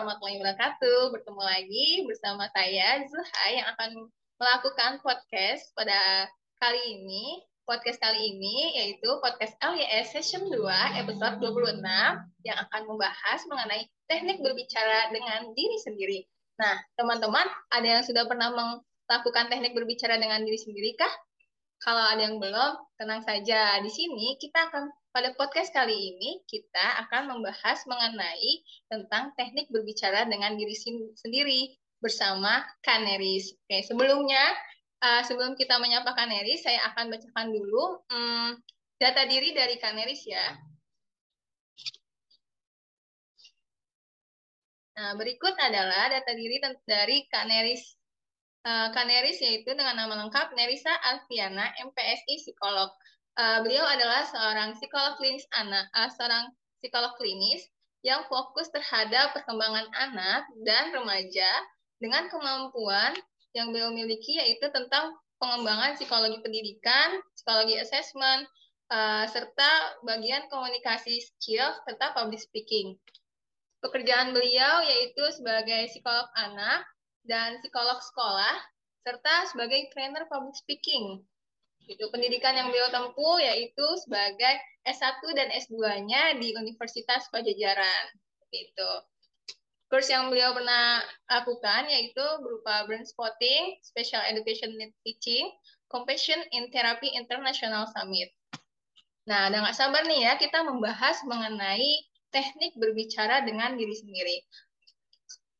warahmatullahi wabarakatuh. Bertemu lagi bersama saya Zuha yang akan melakukan podcast pada kali ini. Podcast kali ini yaitu podcast LYS Session 2 episode 26 yang akan membahas mengenai teknik berbicara dengan diri sendiri. Nah, teman-teman, ada yang sudah pernah melakukan teknik berbicara dengan diri sendiri kah? Kalau ada yang belum, tenang saja. Di sini kita akan pada podcast kali ini kita akan membahas mengenai tentang teknik berbicara dengan diri sendiri bersama Kaneris. Oke, sebelumnya uh, sebelum kita menyapa Kaneris, saya akan bacakan dulu um, data diri dari Kaneris ya. Nah, berikut adalah data diri dari Kaneris uh, Kaneris yaitu dengan nama lengkap Nerisa Alfiana, MPSI psikolog. Uh, beliau adalah seorang psikolog klinis anak, uh, seorang psikolog klinis yang fokus terhadap perkembangan anak dan remaja dengan kemampuan yang beliau miliki yaitu tentang pengembangan psikologi pendidikan, psikologi assessment, uh, serta bagian komunikasi skill serta public speaking. Pekerjaan beliau yaitu sebagai psikolog anak dan psikolog sekolah, serta sebagai trainer public speaking. Itu pendidikan yang beliau tempuh yaitu sebagai S1 dan S2-nya di Universitas Pajajaran. Gitu. Kurs yang beliau pernah lakukan yaitu berupa brain spotting, special education teaching, compassion in therapy international summit. Nah, udah nggak sabar nih ya kita membahas mengenai teknik berbicara dengan diri sendiri.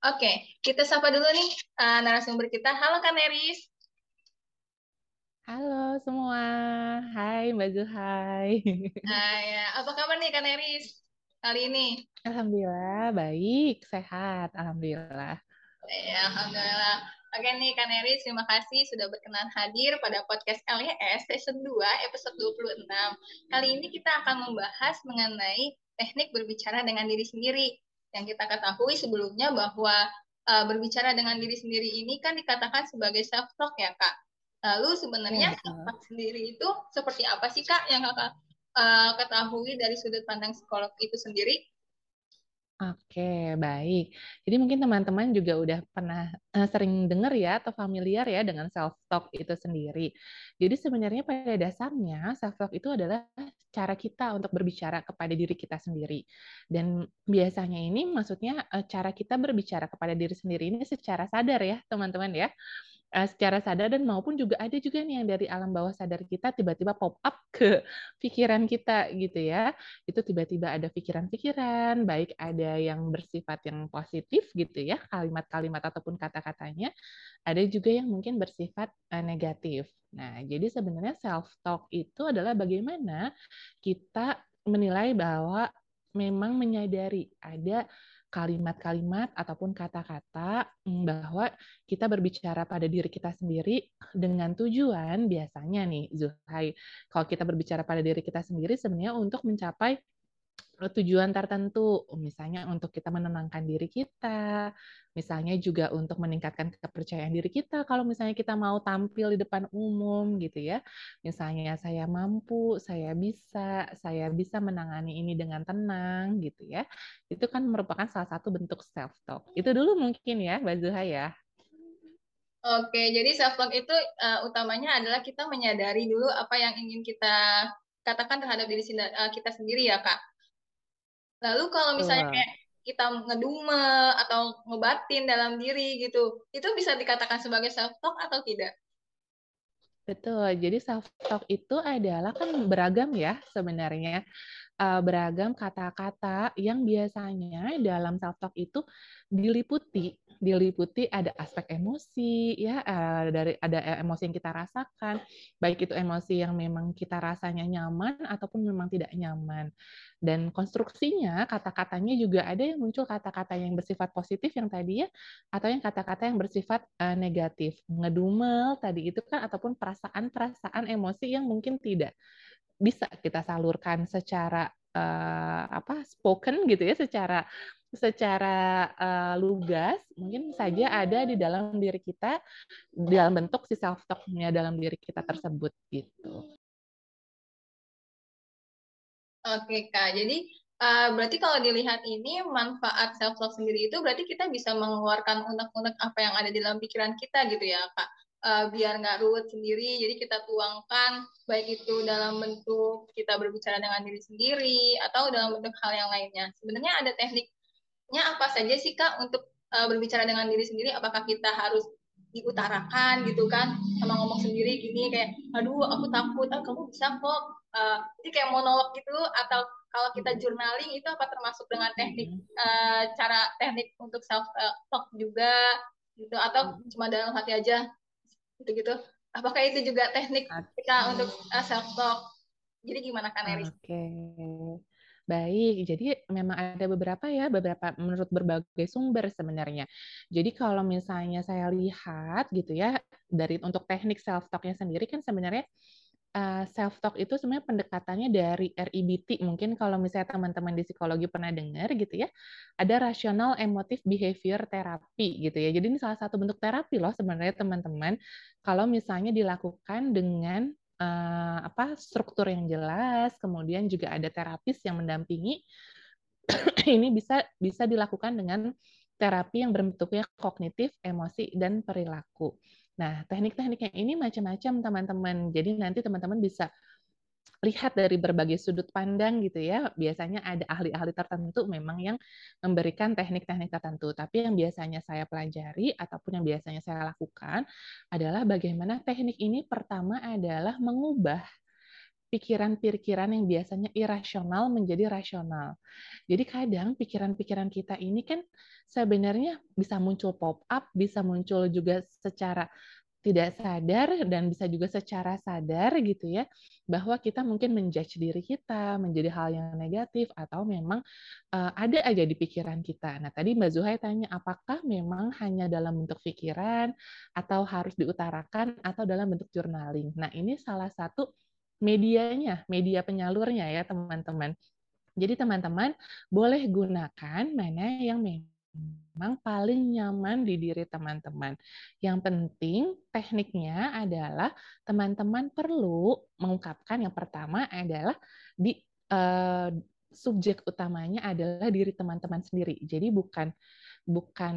Oke, kita sapa dulu nih uh, narasumber kita. Halo Kak Neris. Halo semua. Hai Mbak Zuhai. Hai, ya. apa kabar nih Kak Neris kali ini? Alhamdulillah, baik, sehat. Alhamdulillah. Ya, Alhamdulillah. Oke nih Kak Neris, terima kasih sudah berkenan hadir pada podcast LYS Season 2 episode 26. Kali ini kita akan membahas mengenai teknik berbicara dengan diri sendiri yang kita ketahui sebelumnya bahwa uh, berbicara dengan diri sendiri ini kan dikatakan sebagai self talk ya kak. Lalu sebenarnya ya, self talk sendiri itu seperti apa sih kak yang kakak uh, ketahui dari sudut pandang psikolog itu sendiri? Oke, baik. Jadi mungkin teman-teman juga udah pernah uh, sering dengar ya atau familiar ya dengan self talk itu sendiri. Jadi sebenarnya pada dasarnya self talk itu adalah cara kita untuk berbicara kepada diri kita sendiri. Dan biasanya ini maksudnya uh, cara kita berbicara kepada diri sendiri ini secara sadar ya, teman-teman ya uh, secara sadar dan maupun juga ada juga nih yang dari alam bawah sadar kita tiba-tiba pop up ke pikiran kita gitu ya. Itu tiba-tiba ada pikiran-pikiran, baik ada yang bersifat yang positif gitu ya, kalimat-kalimat ataupun kata-katanya, ada juga yang mungkin bersifat uh, negatif. Nah, jadi sebenarnya self talk itu adalah bagaimana kita menilai bahwa memang menyadari ada kalimat-kalimat ataupun kata-kata mm, bahwa kita berbicara pada diri kita sendiri dengan tujuan biasanya nih Zuhai. Kalau kita berbicara pada diri kita sendiri sebenarnya untuk mencapai tujuan tertentu, misalnya untuk kita menenangkan diri kita, misalnya juga untuk meningkatkan kepercayaan diri kita kalau misalnya kita mau tampil di depan umum gitu ya. Misalnya saya mampu, saya bisa, saya bisa menangani ini dengan tenang gitu ya. Itu kan merupakan salah satu bentuk self talk. Itu dulu mungkin ya, Mbak Zuha ya. Oke, jadi self talk itu uh, utamanya adalah kita menyadari dulu apa yang ingin kita katakan terhadap diri uh, kita sendiri ya, Kak. Lalu kalau misalnya kayak kita ngedume atau ngebatin dalam diri gitu, itu bisa dikatakan sebagai self talk atau tidak? Betul. Jadi self talk itu adalah kan beragam ya sebenarnya. Uh, beragam kata-kata yang biasanya dalam self talk itu diliputi diliputi ada aspek emosi ya uh, dari ada emosi yang kita rasakan baik itu emosi yang memang kita rasanya nyaman ataupun memang tidak nyaman. Dan konstruksinya kata-katanya juga ada yang muncul kata-kata yang bersifat positif yang tadi ya atau yang kata-kata yang bersifat uh, negatif. Ngedumel tadi itu kan ataupun perasaan-perasaan emosi yang mungkin tidak bisa kita salurkan secara uh, apa spoken gitu ya secara secara uh, lugas mungkin saja ada di dalam diri kita dalam bentuk si self talknya dalam diri kita tersebut gitu. Oke kak, jadi Uh, berarti kalau dilihat ini manfaat self love sendiri itu berarti kita bisa mengeluarkan unek-unek apa yang ada di dalam pikiran kita gitu ya kak uh, biar nggak ruwet sendiri. Jadi kita tuangkan baik itu dalam bentuk kita berbicara dengan diri sendiri atau dalam bentuk hal yang lainnya. Sebenarnya ada tekniknya apa saja sih kak untuk uh, berbicara dengan diri sendiri? Apakah kita harus diutarakan gitu kan? Sama ngomong sendiri gini kayak aduh aku takut. Ah kamu bisa kok. Uh, jadi kayak monolog gitu atau kalau kita journaling itu apa termasuk dengan teknik uh, cara teknik untuk self talk juga gitu atau cuma dalam hati aja gitu gitu apakah itu juga teknik kita untuk uh, self talk jadi gimana kan Eris? Oke. Okay. Baik, jadi memang ada beberapa ya, beberapa menurut berbagai sumber sebenarnya. Jadi kalau misalnya saya lihat gitu ya, dari untuk teknik self talknya sendiri kan sebenarnya uh, eh, self talk itu sebenarnya pendekatannya dari REBT. Mungkin kalau misalnya teman-teman di psikologi pernah dengar gitu ya, ada rational emotive behavior therapy gitu ya. Jadi ini salah satu bentuk terapi loh sebenarnya teman-teman. Kalau misalnya dilakukan dengan uh, apa struktur yang jelas, kemudian juga ada terapis yang mendampingi. ini bisa bisa dilakukan dengan terapi yang berbentuknya kognitif, emosi, dan perilaku. Nah, teknik-tekniknya ini macam-macam teman-teman. Jadi nanti teman-teman bisa lihat dari berbagai sudut pandang gitu ya. Biasanya ada ahli-ahli tertentu memang yang memberikan teknik-teknik tertentu. Tapi yang biasanya saya pelajari ataupun yang biasanya saya lakukan adalah bagaimana teknik ini pertama adalah mengubah pikiran-pikiran yang biasanya irasional menjadi rasional. Jadi kadang pikiran-pikiran kita ini kan sebenarnya bisa muncul pop up, bisa muncul juga secara tidak sadar dan bisa juga secara sadar gitu ya bahwa kita mungkin menjudge diri kita menjadi hal yang negatif atau memang uh, ada aja di pikiran kita. Nah tadi Mbak Zuhai tanya apakah memang hanya dalam bentuk pikiran atau harus diutarakan atau dalam bentuk journaling. Nah ini salah satu medianya, media penyalurnya ya teman-teman. Jadi teman-teman boleh gunakan mana yang memang paling nyaman di diri teman-teman. Yang penting tekniknya adalah teman-teman perlu mengungkapkan yang pertama adalah di uh, subjek utamanya adalah diri teman-teman sendiri. Jadi bukan bukan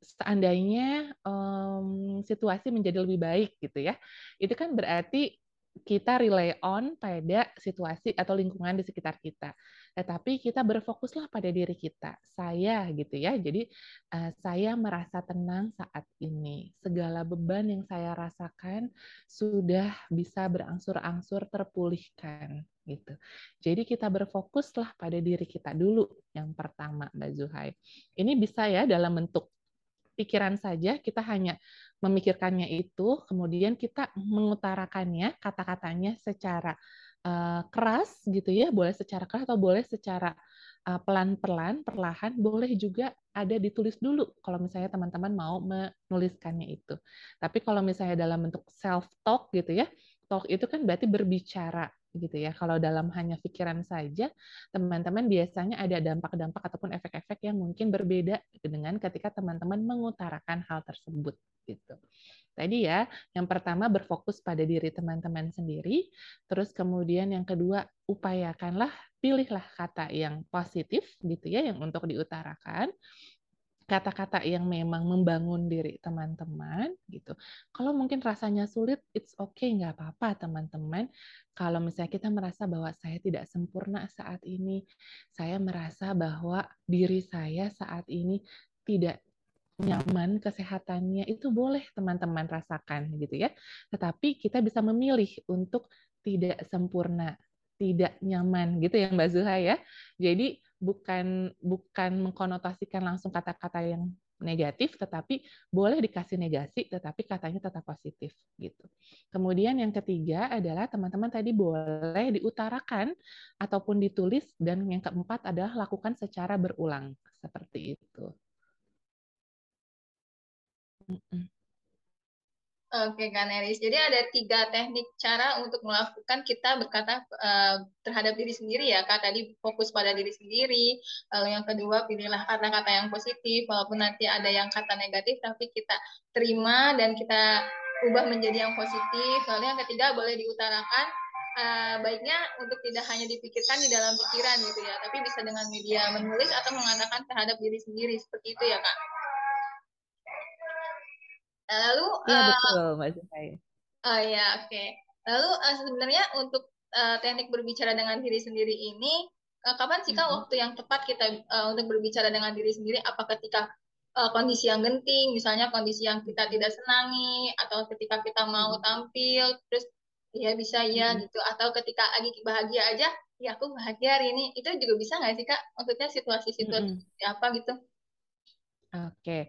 seandainya um, situasi menjadi lebih baik gitu ya. Itu kan berarti kita rely on pada situasi atau lingkungan di sekitar kita. Tetapi kita berfokuslah pada diri kita, saya gitu ya. Jadi uh, saya merasa tenang saat ini. Segala beban yang saya rasakan sudah bisa berangsur-angsur terpulihkan gitu. Jadi kita berfokuslah pada diri kita dulu yang pertama, Mbak Zuhai. Ini bisa ya dalam bentuk pikiran saja kita hanya memikirkannya itu, kemudian kita mengutarakannya, kata-katanya secara uh, keras gitu ya, boleh secara keras atau boleh secara uh, pelan-pelan, perlahan, boleh juga ada ditulis dulu kalau misalnya teman-teman mau menuliskannya itu. Tapi kalau misalnya dalam bentuk self talk gitu ya, talk itu kan berarti berbicara gitu ya. Kalau dalam hanya pikiran saja, teman-teman biasanya ada dampak-dampak ataupun efek-efek yang mungkin berbeda dengan ketika teman-teman mengutarakan hal tersebut gitu. Tadi ya, yang pertama berfokus pada diri teman-teman sendiri, terus kemudian yang kedua upayakanlah pilihlah kata yang positif gitu ya yang untuk diutarakan kata-kata yang memang membangun diri teman-teman gitu. Kalau mungkin rasanya sulit, it's okay, nggak apa-apa teman-teman. Kalau misalnya kita merasa bahwa saya tidak sempurna saat ini, saya merasa bahwa diri saya saat ini tidak nyaman kesehatannya itu boleh teman-teman rasakan gitu ya. Tetapi kita bisa memilih untuk tidak sempurna, tidak nyaman gitu ya Mbak Zuha ya. Jadi bukan bukan mengkonotasikan langsung kata-kata yang negatif tetapi boleh dikasih negasi tetapi katanya tetap positif gitu. Kemudian yang ketiga adalah teman-teman tadi boleh diutarakan ataupun ditulis dan yang keempat adalah lakukan secara berulang seperti itu. Oke, Kak Neris. Jadi ada tiga teknik cara untuk melakukan kita berkata uh, terhadap diri sendiri ya, Kak. Tadi fokus pada diri sendiri. Lalu yang kedua, pilihlah kata-kata yang positif, walaupun nanti ada yang kata negatif, tapi kita terima dan kita ubah menjadi yang positif. Lalu yang ketiga, boleh diutarakan uh, baiknya untuk tidak hanya dipikirkan di dalam pikiran gitu ya, tapi bisa dengan media menulis atau mengatakan terhadap diri sendiri seperti itu ya kak. Lalu, ya uh, betul Mbak Zuhai. Oh ya oke. Okay. Lalu uh, sebenarnya untuk uh, teknik berbicara dengan diri sendiri ini, uh, kapan sih kak -hmm. waktu yang tepat kita uh, untuk berbicara dengan diri sendiri? Apa ketika uh, kondisi yang genting, misalnya kondisi yang kita tidak senangi, atau ketika kita mau tampil, terus ya bisa ya hmm. gitu, atau ketika lagi bahagia aja, ya aku bahagia hari ini, itu juga bisa nggak sih kak? Maksudnya situasi-situasi hmm. apa gitu? Oke,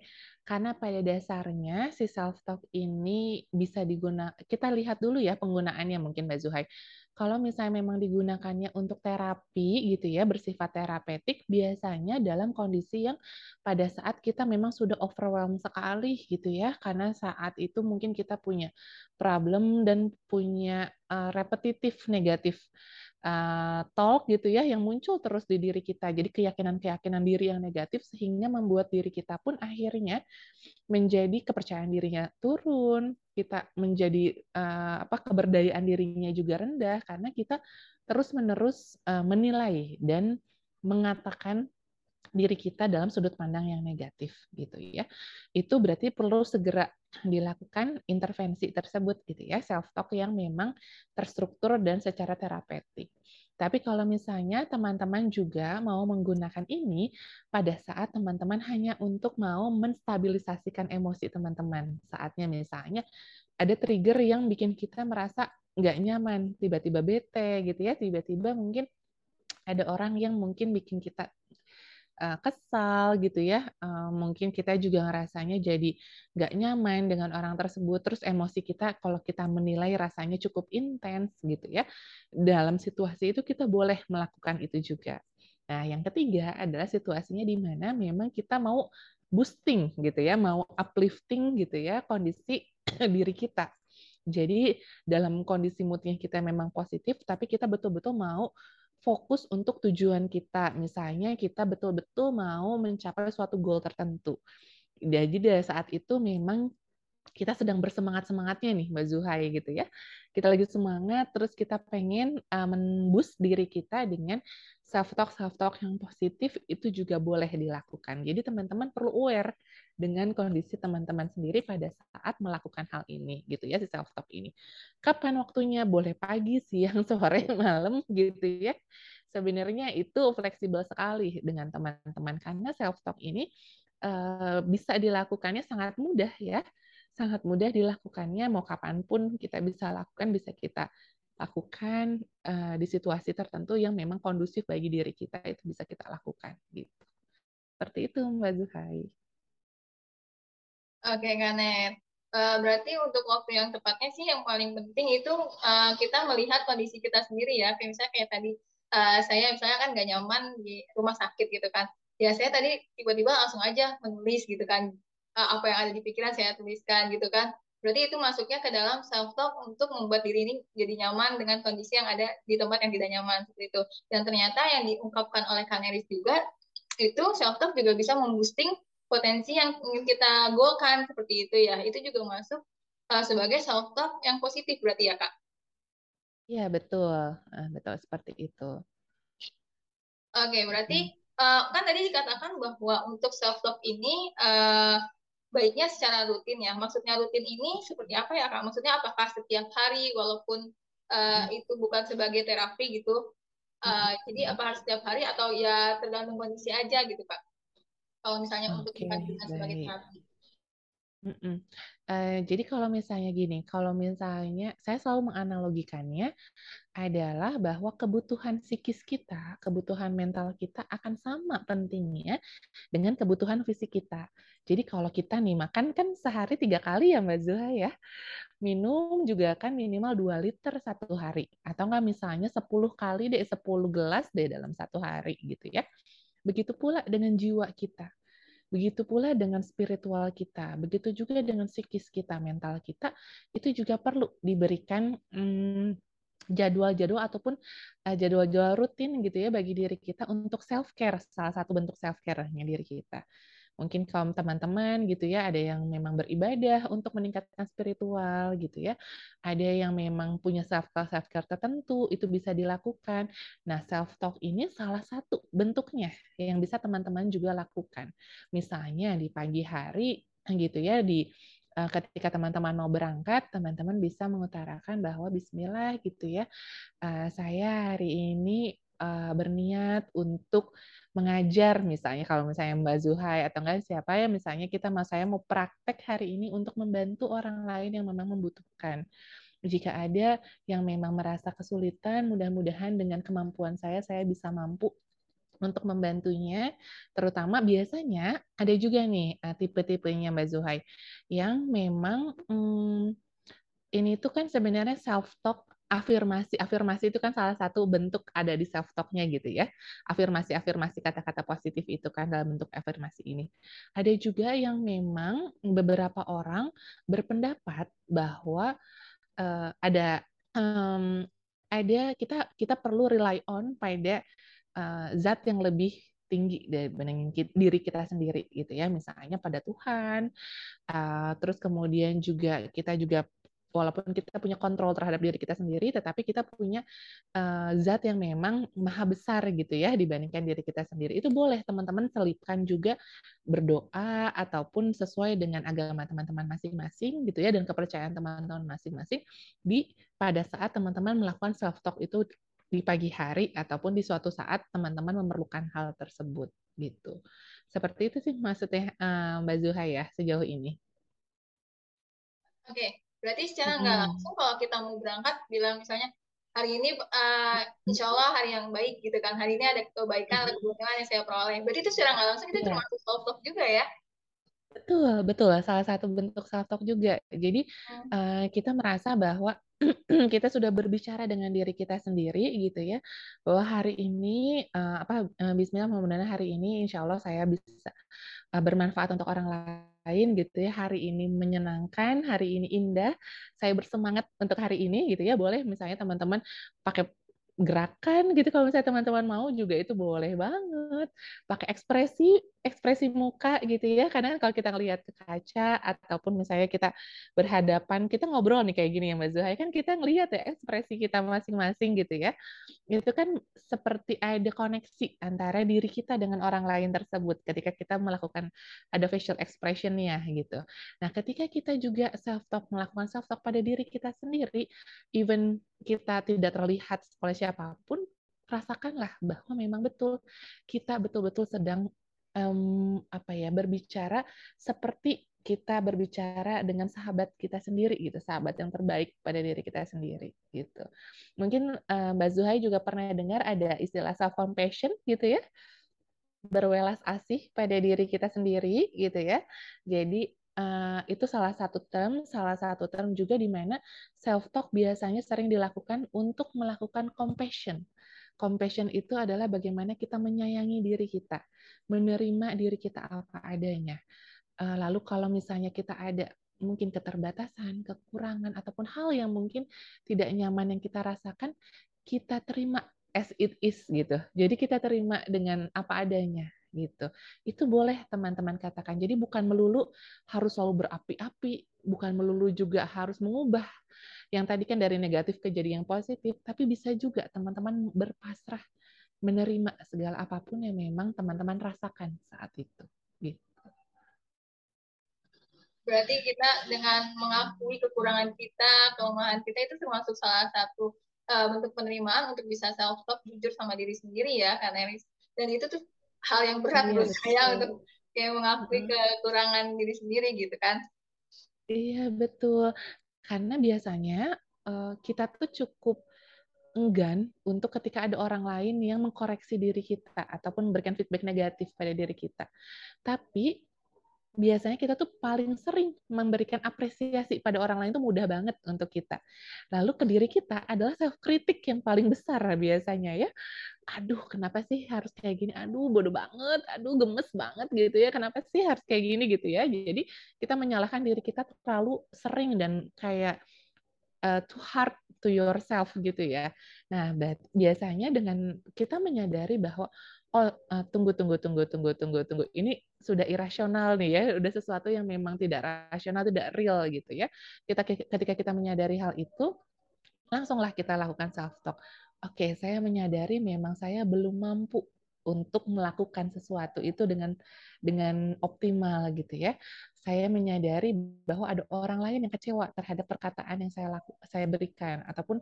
karena pada dasarnya si self talk ini bisa digunakan. Kita lihat dulu ya penggunaannya mungkin Mbak Zuhai kalau misalnya memang digunakannya untuk terapi gitu ya, bersifat terapeutik, biasanya dalam kondisi yang pada saat kita memang sudah overwhelmed sekali gitu ya, karena saat itu mungkin kita punya problem dan punya uh, repetitif negatif uh, talk gitu ya yang muncul terus di diri kita. Jadi keyakinan-keyakinan diri yang negatif sehingga membuat diri kita pun akhirnya menjadi kepercayaan dirinya turun, kita menjadi uh, apa keberdayaan dirinya juga rendah karena kita terus-menerus uh, menilai dan mengatakan diri kita dalam sudut pandang yang negatif gitu ya. Itu berarti perlu segera dilakukan intervensi tersebut gitu ya, self talk yang memang terstruktur dan secara terapeutik. Tapi kalau misalnya teman-teman juga mau menggunakan ini pada saat teman-teman hanya untuk mau menstabilisasikan emosi teman-teman. Saatnya misalnya ada trigger yang bikin kita merasa nggak nyaman, tiba-tiba bete gitu ya, tiba-tiba mungkin ada orang yang mungkin bikin kita uh, kesal gitu ya uh, mungkin kita juga ngerasanya jadi nggak nyaman dengan orang tersebut. Terus emosi kita kalau kita menilai rasanya cukup intens gitu ya dalam situasi itu kita boleh melakukan itu juga. Nah yang ketiga adalah situasinya di mana memang kita mau boosting gitu ya mau uplifting gitu ya kondisi diri kita. Jadi dalam kondisi moodnya kita memang positif tapi kita betul-betul mau fokus untuk tujuan kita. Misalnya kita betul-betul mau mencapai suatu goal tertentu. Jadi dari saat itu memang kita sedang bersemangat-semangatnya nih Mbak Zuhai gitu ya. Kita lagi semangat terus kita pengen uh, memboost diri kita dengan self talk self talk yang positif itu juga boleh dilakukan. Jadi teman-teman perlu aware dengan kondisi teman-teman sendiri pada saat melakukan hal ini gitu ya si self talk ini. Kapan waktunya? Boleh pagi, siang, sore, malam gitu ya. Sebenarnya itu fleksibel sekali dengan teman-teman karena self talk ini uh, bisa dilakukannya sangat mudah ya. Sangat mudah dilakukannya mau kapan pun kita bisa lakukan bisa kita lakukan uh, di situasi tertentu yang memang kondusif bagi diri kita itu bisa kita lakukan gitu. Seperti itu Mbak Zuhai. Oke, Kanet. Uh, berarti untuk waktu yang tepatnya sih yang paling penting itu uh, kita melihat kondisi kita sendiri ya. Kayak misalnya kayak tadi saya misalnya kan gak nyaman di rumah sakit gitu kan. Ya saya tadi tiba-tiba langsung aja menulis gitu kan. Uh, apa yang ada di pikiran saya tuliskan gitu kan. Berarti itu masuknya ke dalam self talk untuk membuat diri ini jadi nyaman dengan kondisi yang ada di tempat yang tidak nyaman seperti itu. Dan ternyata yang diungkapkan oleh Kaneris juga itu self talk juga bisa memboosting potensi yang ingin kita goalkan seperti itu ya. Itu juga masuk uh, sebagai self talk yang positif berarti ya, Kak. Iya, betul. Uh, betul seperti itu. Oke, okay, berarti uh, kan tadi dikatakan bahwa untuk self talk ini uh, baiknya secara rutin ya. Maksudnya rutin ini seperti apa ya kak? Maksudnya apakah setiap hari walaupun uh, itu bukan sebagai terapi gitu? Uh, jadi apa harus setiap hari atau ya tergantung kondisi aja gitu kak? Kalau misalnya okay, untuk dikatakan sebagai terapi. Mm -mm. Uh, jadi kalau misalnya gini, kalau misalnya saya selalu menganalogikannya adalah bahwa kebutuhan psikis kita, kebutuhan mental kita akan sama pentingnya dengan kebutuhan fisik kita. Jadi kalau kita nih makan kan sehari tiga kali ya Mbak Zuha ya, minum juga kan minimal 2 liter satu hari. Atau nggak misalnya 10 kali deh, 10 gelas deh dalam satu hari gitu ya. Begitu pula dengan jiwa kita Begitu pula dengan spiritual kita, begitu juga dengan psikis kita, mental kita, itu juga perlu diberikan hmm, jadwal-jadwal ataupun uh, jadwal-jadwal rutin gitu ya bagi diri kita untuk self care salah satu bentuk self care-nya diri kita Mungkin kaum teman-teman gitu ya, ada yang memang beribadah untuk meningkatkan spiritual gitu ya. Ada yang memang punya self talk self care tertentu, itu bisa dilakukan. Nah, self talk ini salah satu bentuknya yang bisa teman-teman juga lakukan. Misalnya di pagi hari gitu ya di Eh, ketika teman-teman mau berangkat, teman-teman bisa mengutarakan bahwa Bismillah gitu ya, eh, saya hari ini eh, berniat untuk mengajar misalnya kalau misalnya Mbak Zuhai atau enggak siapa ya misalnya kita mau saya mau praktek hari ini untuk membantu orang lain yang memang membutuhkan. Jika ada yang memang merasa kesulitan, mudah-mudahan dengan kemampuan saya saya bisa mampu untuk membantunya, terutama biasanya ada juga nih eh, tipe-tipenya Mbak Zuhai yang memang hmm, ini tuh kan sebenarnya self talk afirmasi afirmasi itu kan salah satu bentuk ada di self talknya gitu ya. Afirmasi afirmasi kata-kata positif itu kan dalam bentuk afirmasi ini. Ada juga yang memang beberapa orang berpendapat bahwa uh, ada um, ada kita kita perlu rely on pada uh, zat yang lebih tinggi dibandingin diri kita sendiri gitu ya. Misalnya pada Tuhan uh, terus kemudian juga kita juga walaupun kita punya kontrol terhadap diri kita sendiri tetapi kita punya uh, zat yang memang maha besar gitu ya dibandingkan diri kita sendiri. Itu boleh teman-teman selipkan juga berdoa ataupun sesuai dengan agama teman-teman masing-masing gitu ya dan kepercayaan teman-teman masing-masing di pada saat teman-teman melakukan self talk itu di pagi hari ataupun di suatu saat teman-teman memerlukan hal tersebut gitu. Seperti itu sih maksudnya uh, Mbak Zuha ya sejauh ini. Oke, berarti secara nggak hmm. langsung kalau kita mau berangkat bilang misalnya hari ini uh, insya Allah hari yang baik gitu kan hari ini ada kebaikan ada keberuntungan yang saya peroleh berarti itu secara nggak langsung itu yeah. termasuk self talk juga ya betul betul salah satu bentuk self talk juga jadi hmm. uh, kita merasa bahwa kita sudah berbicara dengan diri kita sendiri gitu ya bahwa hari ini uh, apa uh, Bismillah mudah-mudahan hari ini Insya Allah saya bisa uh, bermanfaat untuk orang lain gitu ya. Hari ini menyenangkan hari ini indah. Saya bersemangat untuk hari ini gitu ya. Boleh misalnya teman-teman pakai gerakan gitu. Kalau misalnya teman-teman mau juga itu boleh banget. Pakai ekspresi ekspresi muka gitu ya. Karena kalau kita ngelihat ke kaca ataupun misalnya kita berhadapan kita ngobrol nih kayak gini ya Mbak Zuhai. Kan kita ngelihat ya ekspresi kita masing-masing gitu ya. Itu kan seperti ada koneksi antara diri kita dengan orang lain tersebut ketika kita melakukan ada facial expression-nya gitu. Nah ketika kita juga self talk melakukan self talk pada diri kita sendiri even kita tidak terlihat oleh siapa pun, rasakanlah bahwa memang betul kita betul-betul sedang um, apa ya berbicara seperti kita berbicara dengan sahabat kita sendiri gitu, sahabat yang terbaik pada diri kita sendiri gitu. Mungkin uh, Mbak Zuhai juga pernah dengar ada istilah self compassion gitu ya. Berwelas asih pada diri kita sendiri gitu ya. Jadi Uh, itu salah satu term, salah satu term juga di mana self talk biasanya sering dilakukan untuk melakukan compassion. Compassion itu adalah bagaimana kita menyayangi diri kita, menerima diri kita apa adanya. Uh, lalu kalau misalnya kita ada mungkin keterbatasan, kekurangan ataupun hal yang mungkin tidak nyaman yang kita rasakan, kita terima as it is gitu. Jadi kita terima dengan apa adanya gitu. Itu boleh teman-teman katakan. Jadi bukan melulu harus selalu berapi-api, bukan melulu juga harus mengubah yang tadi kan dari negatif ke jadi yang positif, tapi bisa juga teman-teman berpasrah menerima segala apa pun yang memang teman-teman rasakan saat itu. Gitu. Berarti kita dengan mengakui kekurangan kita, kelemahan kita itu termasuk salah satu uh, bentuk penerimaan untuk bisa self talk jujur sama diri sendiri ya, karena dan itu tuh hal yang berat iya, menurut saya untuk kayak mengakui kekurangan diri sendiri gitu kan. Iya betul. Karena biasanya uh, kita tuh cukup enggan untuk ketika ada orang lain yang mengkoreksi diri kita ataupun memberikan feedback negatif pada diri kita. Tapi biasanya kita tuh paling sering memberikan apresiasi pada orang lain tuh mudah banget untuk kita. Lalu ke diri kita adalah self kritik yang paling besar biasanya ya. Aduh, kenapa sih harus kayak gini? Aduh, bodoh banget. Aduh, gemes banget gitu ya. Kenapa sih harus kayak gini gitu ya? Jadi kita menyalahkan diri kita terlalu sering dan kayak uh, too hard to yourself gitu ya. Nah, biasanya dengan kita menyadari bahwa oh uh, tunggu tunggu tunggu tunggu tunggu tunggu. Ini sudah irasional nih ya udah sesuatu yang memang tidak rasional tidak real gitu ya. Kita ketika kita menyadari hal itu langsunglah kita lakukan self talk oke saya menyadari memang saya belum mampu untuk melakukan sesuatu itu dengan dengan optimal gitu ya. Saya menyadari bahwa ada orang lain yang kecewa terhadap perkataan yang saya laku, saya berikan ataupun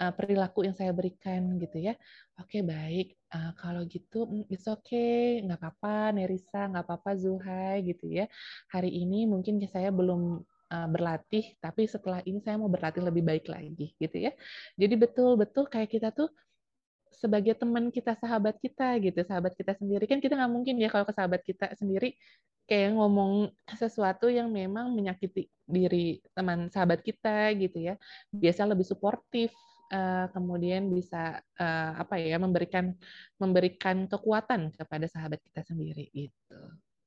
uh, perilaku yang saya berikan gitu ya. Oke baik, uh, kalau gitu mm, it's okay, nggak apa-apa Nerisa, nggak apa-apa Zuhai gitu ya. Hari ini mungkin saya belum uh, berlatih, tapi setelah ini saya mau berlatih lebih baik lagi gitu ya. Jadi betul-betul kayak kita tuh sebagai teman kita, sahabat kita gitu, sahabat kita sendiri kan kita nggak mungkin ya kalau ke sahabat kita sendiri kayak ngomong sesuatu yang memang menyakiti diri teman sahabat kita gitu ya. Biasa lebih suportif, uh, kemudian bisa uh, apa ya memberikan memberikan kekuatan kepada sahabat kita sendiri gitu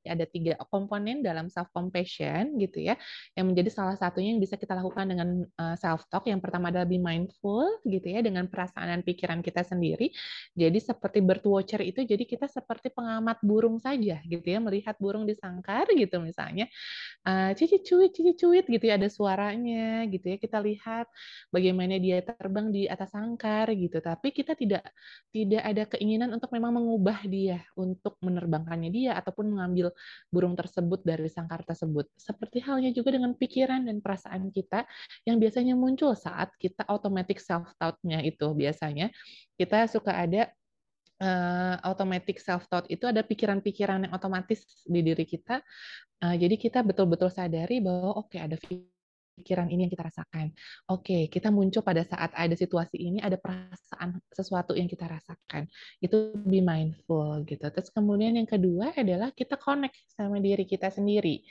ada tiga komponen dalam self compassion gitu ya yang menjadi salah satunya yang bisa kita lakukan dengan eh, self talk yang pertama adalah be mindful gitu ya dengan perasaan dan pikiran kita sendiri. Jadi seperti bird watcher itu jadi kita seperti pengamat burung saja gitu ya melihat burung di sangkar gitu misalnya. Uh, cici cuit cici cuit gitu ya ada suaranya gitu ya kita lihat bagaimana dia terbang di atas sangkar gitu. Tapi kita tidak tidak ada keinginan untuk memang mengubah dia untuk menerbangkannya dia ataupun mengambil burung tersebut dari sangkar tersebut. Seperti halnya juga dengan pikiran dan perasaan kita yang biasanya muncul saat kita automatic self-thought-nya itu biasanya. Kita suka ada uh, automatic self-thought itu ada pikiran-pikiran yang otomatis di diri kita. Uh, jadi kita betul-betul sadari bahwa oke okay, ada pikiran ini yang kita rasakan. Oke, kita muncul pada saat ada situasi ini, ada perasaan sesuatu yang kita rasakan. Itu be mindful gitu. Terus kemudian yang kedua adalah kita connect sama diri kita sendiri.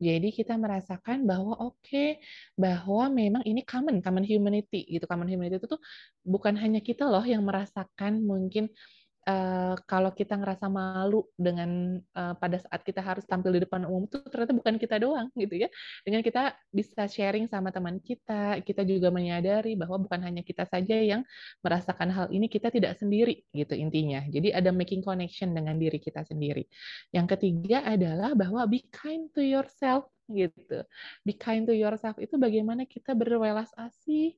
Jadi kita merasakan bahwa oke, okay, bahwa memang ini common, common humanity gitu. Common humanity itu tuh bukan hanya kita loh yang merasakan mungkin uh, kalau kita ngerasa malu dengan uh, pada saat kita harus tampil di depan umum itu ternyata bukan kita doang gitu ya. Dengan kita bisa sharing sama teman kita, kita juga menyadari bahwa bukan hanya kita saja yang merasakan hal ini, kita tidak sendiri gitu intinya. Jadi ada making connection dengan diri kita sendiri. Yang ketiga adalah bahwa be kind to yourself gitu. Be kind to yourself itu bagaimana kita berwelas asih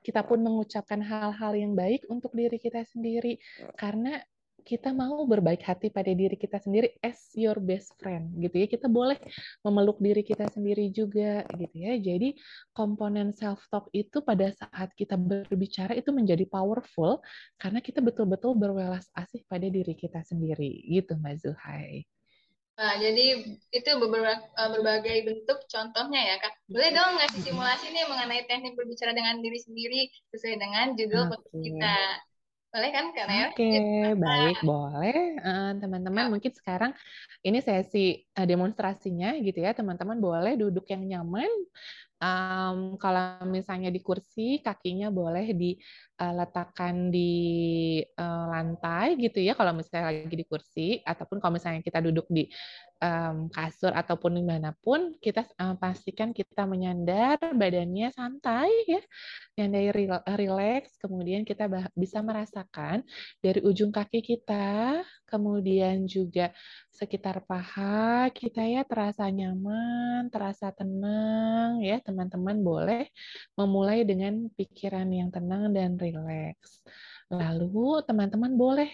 kita pun mengucapkan hal-hal yang baik untuk diri kita sendiri. Karena kita mau berbaik hati pada diri kita sendiri as your best friend gitu ya. Kita boleh memeluk diri kita sendiri juga gitu ya. Jadi komponen self talk itu pada saat kita berbicara itu menjadi powerful karena kita betul-betul berwelas asih pada diri kita sendiri gitu Mbak Zuhai. Nah, jadi itu beberapa eh, berbagai bentuk contohnya ya kak. Boleh dong ngasih simulasi nih mengenai teknik berbicara dengan diri sendiri sesuai dengan judul okay. kita. Boleh kan kak Oke, okay, ya, baik boleh. Eh, teman-teman uh, mungkin sekarang ini sesi uh, demonstrasinya gitu ya. Teman-teman boleh duduk yang nyaman. Um, kalau misalnya di kursi, kakinya boleh diletakkan di uh, lantai gitu ya. Kalau misalnya lagi di kursi, ataupun kalau misalnya kita duduk di um, kasur ataupun di mana pun, kita uh, pastikan kita menyandar badannya santai ya, nyandai relax, kemudian kita bisa merasakan dari ujung kaki kita, kemudian juga sekitar paha kita ya terasa nyaman, terasa tenang ya teman-teman boleh memulai dengan pikiran yang tenang dan rileks. Lalu teman-teman boleh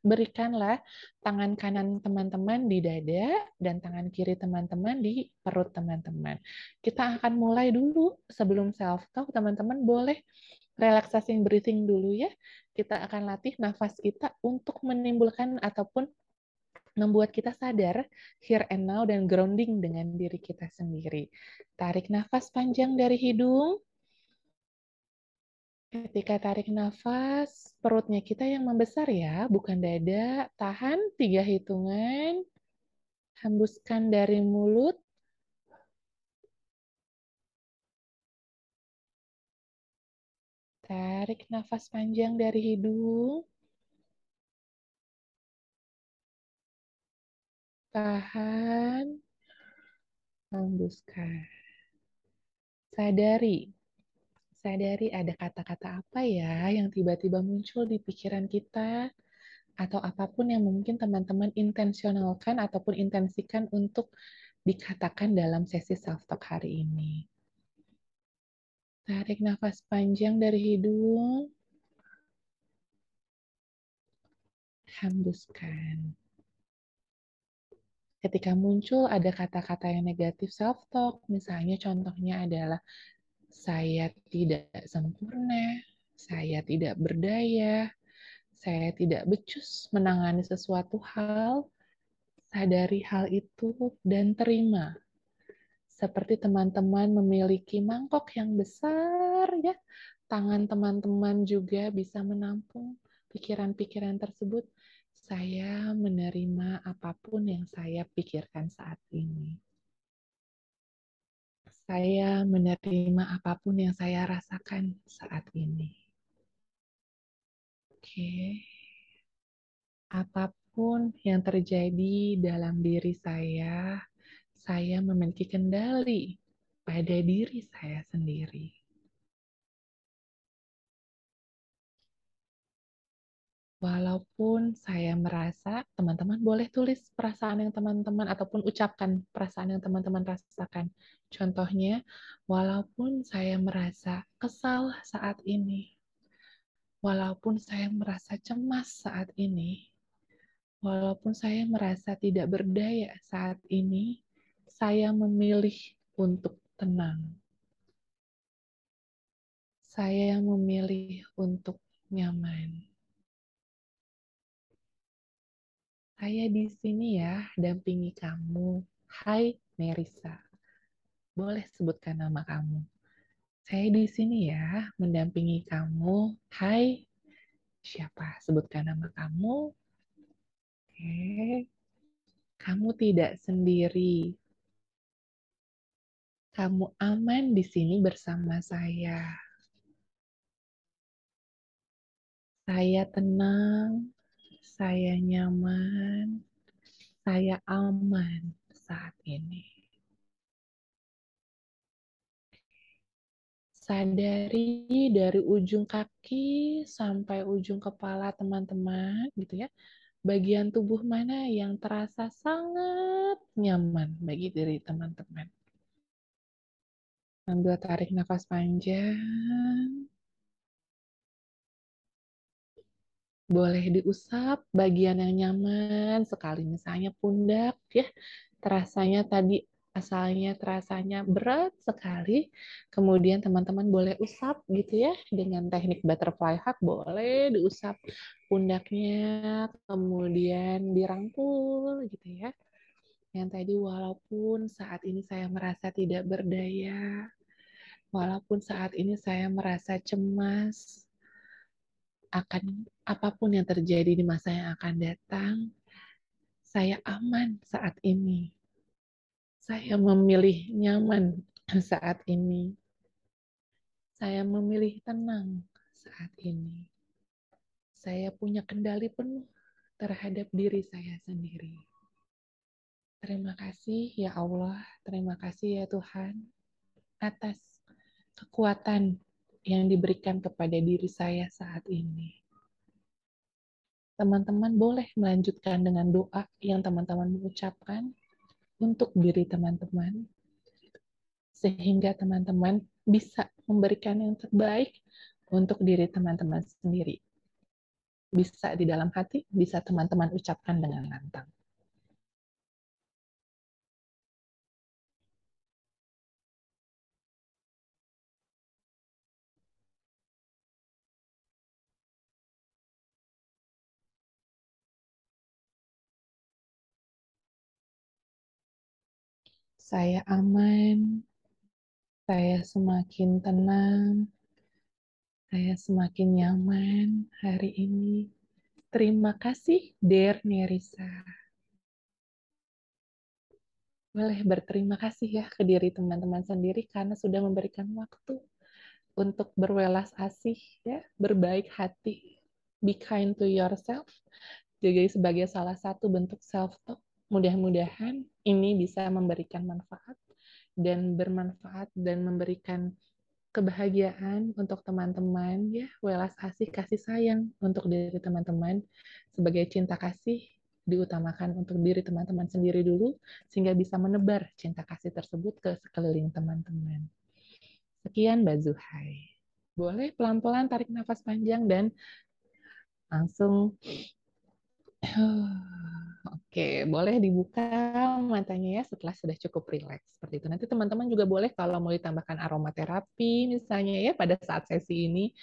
berikanlah tangan kanan teman-teman di dada dan tangan kiri teman-teman di perut teman-teman. Kita akan mulai dulu sebelum self talk teman-teman boleh relaxing breathing dulu ya. Kita akan latih nafas kita untuk menimbulkan ataupun membuat kita sadar here and now dan grounding dengan diri kita sendiri. Tarik nafas panjang dari hidung. Ketika tarik nafas, perutnya kita yang membesar ya, bukan dada. Tahan tiga hitungan. Hembuskan dari mulut. Tarik nafas panjang dari hidung. Tahan. Hembuskan. Sadari sadari ada kata-kata apa ya yang tiba-tiba muncul di pikiran kita atau apa pun yang mungkin teman-teman intensionalkan ataupun intensikan untuk dikatakan dalam sesi self-talk hari ini. Tarik nafas panjang dari hidung. Hembuskan. Ketika muncul ada kata-kata yang negatif self-talk, misalnya contohnya adalah saya tidak sempurna, saya tidak berdaya, saya tidak becus menangani sesuatu hal, sadari hal itu dan terima. Seperti teman-teman memiliki mangkok yang besar ya, tangan teman-teman juga bisa menampung pikiran-pikiran tersebut. Saya menerima apa pun yang saya pikirkan saat ini. Saya menerima apa pun yang saya rasakan saat ini. Oke. Apa pun yang terjadi dalam diri saya, saya memiliki kendali pada diri saya sendiri. Walaupun saya merasa, teman-teman boleh tulis perasaan yang teman-teman ataupun ucapkan perasaan yang teman-teman rasakan. Contohnya, walaupun saya merasa kesal saat ini, walaupun saya merasa cemas saat ini, walaupun saya merasa tidak berdaya saat ini, saya memilih untuk tenang. Saya memilih untuk nyaman. Saya di sini ya, dampingi kamu. Hai, Nerissa. Boleh sebutkan nama kamu. Saya di sini ya, mendampingi kamu. Hai, siapa? Sebutkan nama kamu. Oke. Kamu tidak sendiri. Kamu aman di sini bersama saya. Saya tenang, saya nyaman, saya aman saat ini. sadari dari ujung kaki sampai ujung kepala teman-teman gitu ya. Bagian tubuh mana yang terasa sangat nyaman bagi diri teman-teman. Ambil tarik nafas panjang. Boleh diusap bagian yang nyaman sekali, misalnya pundak ya. Terasanya tadi asalnya terasanya berat sekali, kemudian teman-teman boleh usap gitu ya dengan teknik butterfly hug, boleh diusap pundaknya, kemudian dirangkul gitu ya. Yang tadi walaupun saat ini saya merasa tidak berdaya, walaupun saat ini saya merasa cemas akan apa pun yang terjadi di masa yang akan datang, saya aman saat ini saya memilih nyaman saat ini. Saya memilih tenang saat ini. Saya punya kendali penuh terhadap diri saya sendiri. Terima kasih ya Allah, terima kasih ya Tuhan atas kekuatan yang diberikan kepada diri saya saat ini. Teman-teman boleh melanjutkan dengan doa yang teman-teman mengucapkan untuk diri teman-teman, sehingga teman-teman bisa memberikan yang terbaik untuk diri teman-teman sendiri. Bisa di dalam hati, bisa teman-teman ucapkan dengan lantang. Saya aman, saya semakin tenang, saya semakin nyaman hari ini. Terima kasih, Dear Nerissa. Boleh berterima kasih ya ke diri teman-teman sendiri karena sudah memberikan waktu untuk berwelas asih, ya, berbaik hati. Be kind to yourself. Jadi sebagai salah satu bentuk self-talk mudah-mudahan ini bisa memberikan manfaat dan bermanfaat dan memberikan kebahagiaan untuk teman-teman ya, welas asih kasih sayang untuk diri teman-teman sebagai cinta kasih diutamakan untuk diri teman-teman sendiri dulu sehingga bisa menebar cinta kasih tersebut ke sekeliling teman-teman. Sekian Mbak Zuhai. Boleh pelan-pelan tarik nafas panjang dan langsung Oke, boleh dibuka matanya ya setelah sudah cukup rileks seperti itu. Nanti teman-teman juga boleh kalau mau ditambahkan aromaterapi misalnya ya pada saat sesi ini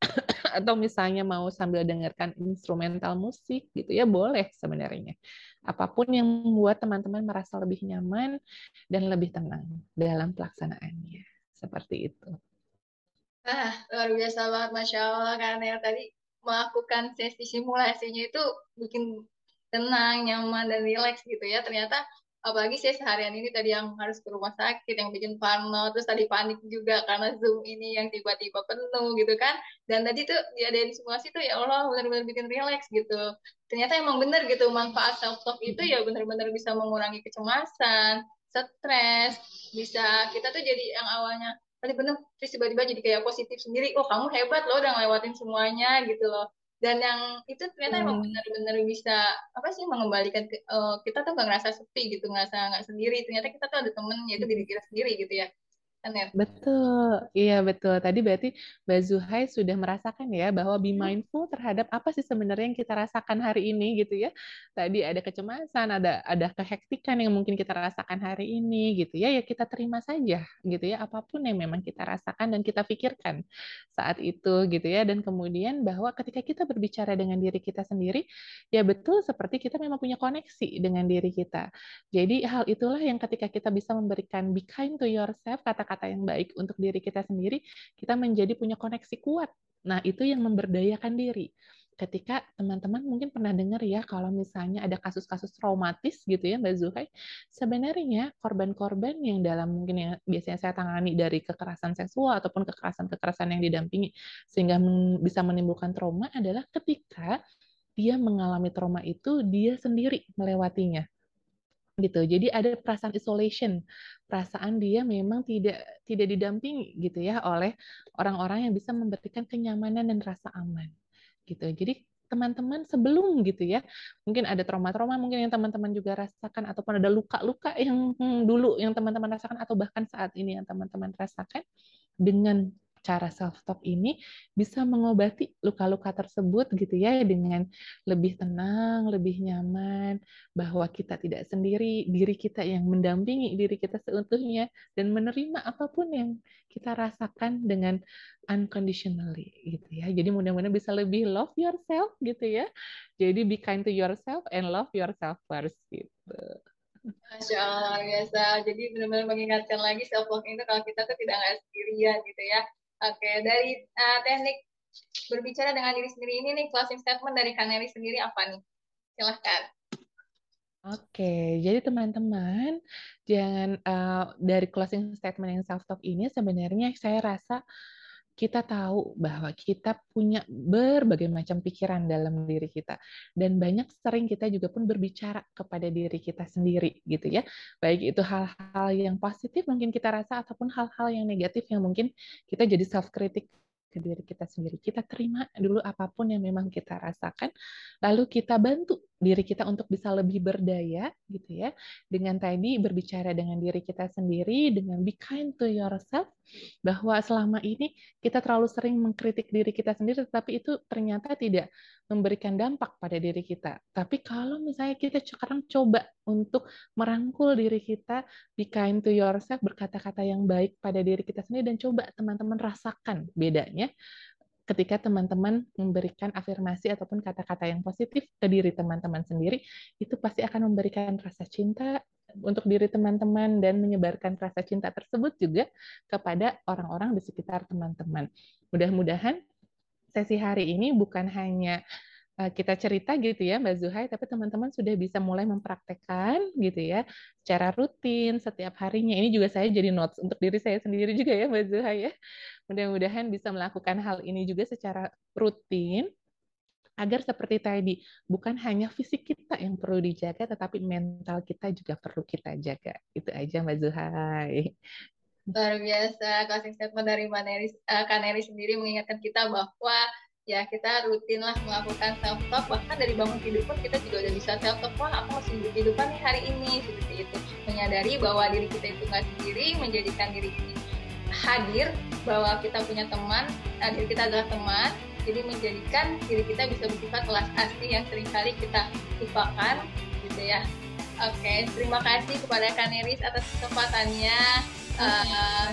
atau misalnya mau sambil dengarkan instrumental musik gitu ya boleh sebenarnya. Apa pun yang membuat teman-teman merasa lebih nyaman dan lebih tenang dalam pelaksanaannya. Seperti itu. Ah, luar biasa banget Masya Allah karena yang tadi melakukan sesi simulasinya itu bikin tenang, nyaman, dan rileks gitu ya. Ternyata apalagi saya seharian ini tadi yang harus ke rumah sakit, yang bikin parno, terus tadi panik juga karena Zoom ini yang tiba-tiba penuh gitu kan. Dan tadi tuh diadain simulasi tuh ya Allah benar-benar bikin rileks gitu. Ternyata emang bener gitu manfaat self-talk itu ya benar-benar bisa mengurangi kecemasan, stres, bisa kita tuh jadi yang awalnya tadi bener terus tiba-tiba jadi kayak positif sendiri oh kamu hebat loh udah ngelewatin semuanya gitu loh dan yang itu ternyata hmm. emang benar-benar bisa apa sih mengembalikan ke, uh, kita tuh gak ngerasa sepi gitu ngerasa nggak sendiri ternyata kita tuh ada temen yaitu diri kita sendiri gitu ya Betul, iya betul. Tadi berarti Mbak Zuhai sudah merasakan ya bahwa be mindful terhadap apa sih sebenarnya yang kita rasakan hari ini gitu ya. Tadi ada kecemasan, ada ada kehektikan yang mungkin kita rasakan hari ini gitu ya. Ya kita terima saja gitu ya apa pun yang memang kita rasakan dan kita pikirkan saat itu gitu ya. Dan kemudian bahwa ketika kita berbicara dengan diri kita sendiri, ya betul seperti kita memang punya koneksi dengan diri kita. Jadi hal itulah yang ketika kita bisa memberikan be kind to yourself kata kata yang baik untuk diri kita sendiri, kita menjadi punya koneksi kuat. Nah, itu yang memberdayakan diri. Ketika teman-teman mungkin pernah dengar ya, kalau misalnya ada kasus-kasus traumatis gitu ya, Mbak Zuhai, sebenarnya korban-korban yang dalam mungkin yang biasanya saya tangani dari kekerasan seksual ataupun kekerasan-kekerasan yang didampingi, sehingga bisa menimbulkan trauma adalah ketika dia mengalami trauma itu, dia sendiri melewatinya gitu. Jadi ada perasaan isolation, perasaan dia memang tidak tidak didampingi gitu ya oleh orang-orang yang bisa memberikan kenyamanan dan rasa aman gitu. Jadi teman-teman sebelum gitu ya mungkin ada trauma-trauma mungkin yang teman-teman juga rasakan ataupun ada luka-luka yang hmm, dulu yang teman-teman rasakan atau bahkan saat ini yang teman-teman rasakan dengan cara self talk ini bisa mengobati luka-luka tersebut gitu ya dengan lebih tenang, lebih nyaman bahwa kita tidak sendiri, diri kita yang mendampingi diri kita seutuhnya dan menerima apa pun yang kita rasakan dengan unconditionally gitu ya. Jadi mudah-mudahan bisa lebih love yourself gitu ya. Jadi be kind to yourself and love yourself first gitu. Masya Allah, biasa. Jadi benar-benar mengingatkan lagi self love itu kalau kita tuh tidak nggak sendirian gitu ya. Oke, dari uh, teknik berbicara dengan diri sendiri ini nih, closing statement dari Kaneli sendiri apa nih? Silahkan. Oke, jadi teman-teman, jangan uh, dari closing statement yang self-talk ini sebenarnya saya rasa kita tahu bahwa kita punya berbagai macam pikiran dalam diri kita. Dan banyak sering kita juga pun berbicara kepada diri kita sendiri gitu ya. Baik itu hal-hal yang positif mungkin kita rasa ataupun hal-hal yang negatif yang mungkin kita jadi self kritik ke diri kita sendiri. Kita terima dulu apa pun yang memang kita rasakan, lalu kita bantu diri kita untuk bisa lebih berdaya gitu ya. Dengan tadi berbicara dengan diri kita sendiri, dengan be kind to yourself bahwa selama ini kita terlalu sering mengkritik diri kita sendiri tetapi itu ternyata tidak memberikan dampak pada diri kita. Tapi kalau misalnya kita sekarang coba untuk merangkul diri kita, be kind to yourself, berkata-kata yang baik pada diri kita sendiri, dan coba teman-teman rasakan bedanya ketika teman-teman memberikan afirmasi ataupun kata-kata yang positif ke diri teman-teman sendiri, itu pasti akan memberikan rasa cinta untuk diri teman-teman dan menyebarkan rasa cinta tersebut juga kepada orang-orang di sekitar teman-teman. Mudah-mudahan sesi hari ini bukan hanya eh, kita cerita gitu ya Mbak Zuhai, tapi teman-teman sudah bisa mulai mempraktekkan gitu ya secara rutin setiap harinya. Ini juga saya jadi notes untuk diri saya sendiri juga ya Mbak Zuhai ya. Mudah-mudahan bisa melakukan hal ini juga secara rutin agar seperti tadi bukan hanya fisik kita yang perlu dijaga tetapi mental kita juga perlu kita jaga. Itu aja Mbak Zuhai. Luar biasa closing statement dari Mbak Neri, uh, Kak Neri sendiri mengingatkan kita bahwa ya kita rutin lah melakukan self talk bahkan dari bangun tidur pun kita juga udah bisa self talk wah aku masih hidup kehidupan nih hari ini seperti itu. Menyadari bahwa diri kita itu nggak sendiri menjadikan diri ini hadir bahwa kita punya teman nah, diri kita adalah teman jadi menjadikan diri kita bisa bersifat kelas asli yang sering kali kita lupakan gitu ya. Oke terima kasih kepada Kaneris atas kesempatannya uh,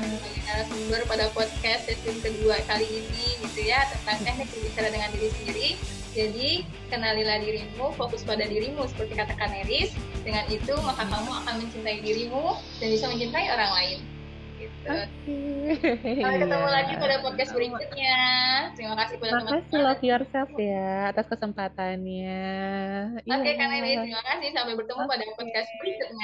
narasumber pada podcast sesi kedua kali ini gitu ya tentang teknik berbicara dengan diri sendiri. Jadi kenalilah dirimu, fokus pada dirimu seperti kata Kaneris. Dengan itu maka kamu akan mencintai dirimu dan bisa mencintai orang lain. Gitu. Okay. Sampai ketemu yeah. lagi pada podcast berikutnya. Terima kasih pada teman-teman. Terima kasih love yourself ya atas kesempatannya. Oke okay, yeah. Kaneris, terima kasih. Sampai bertemu okay. pada podcast berikutnya.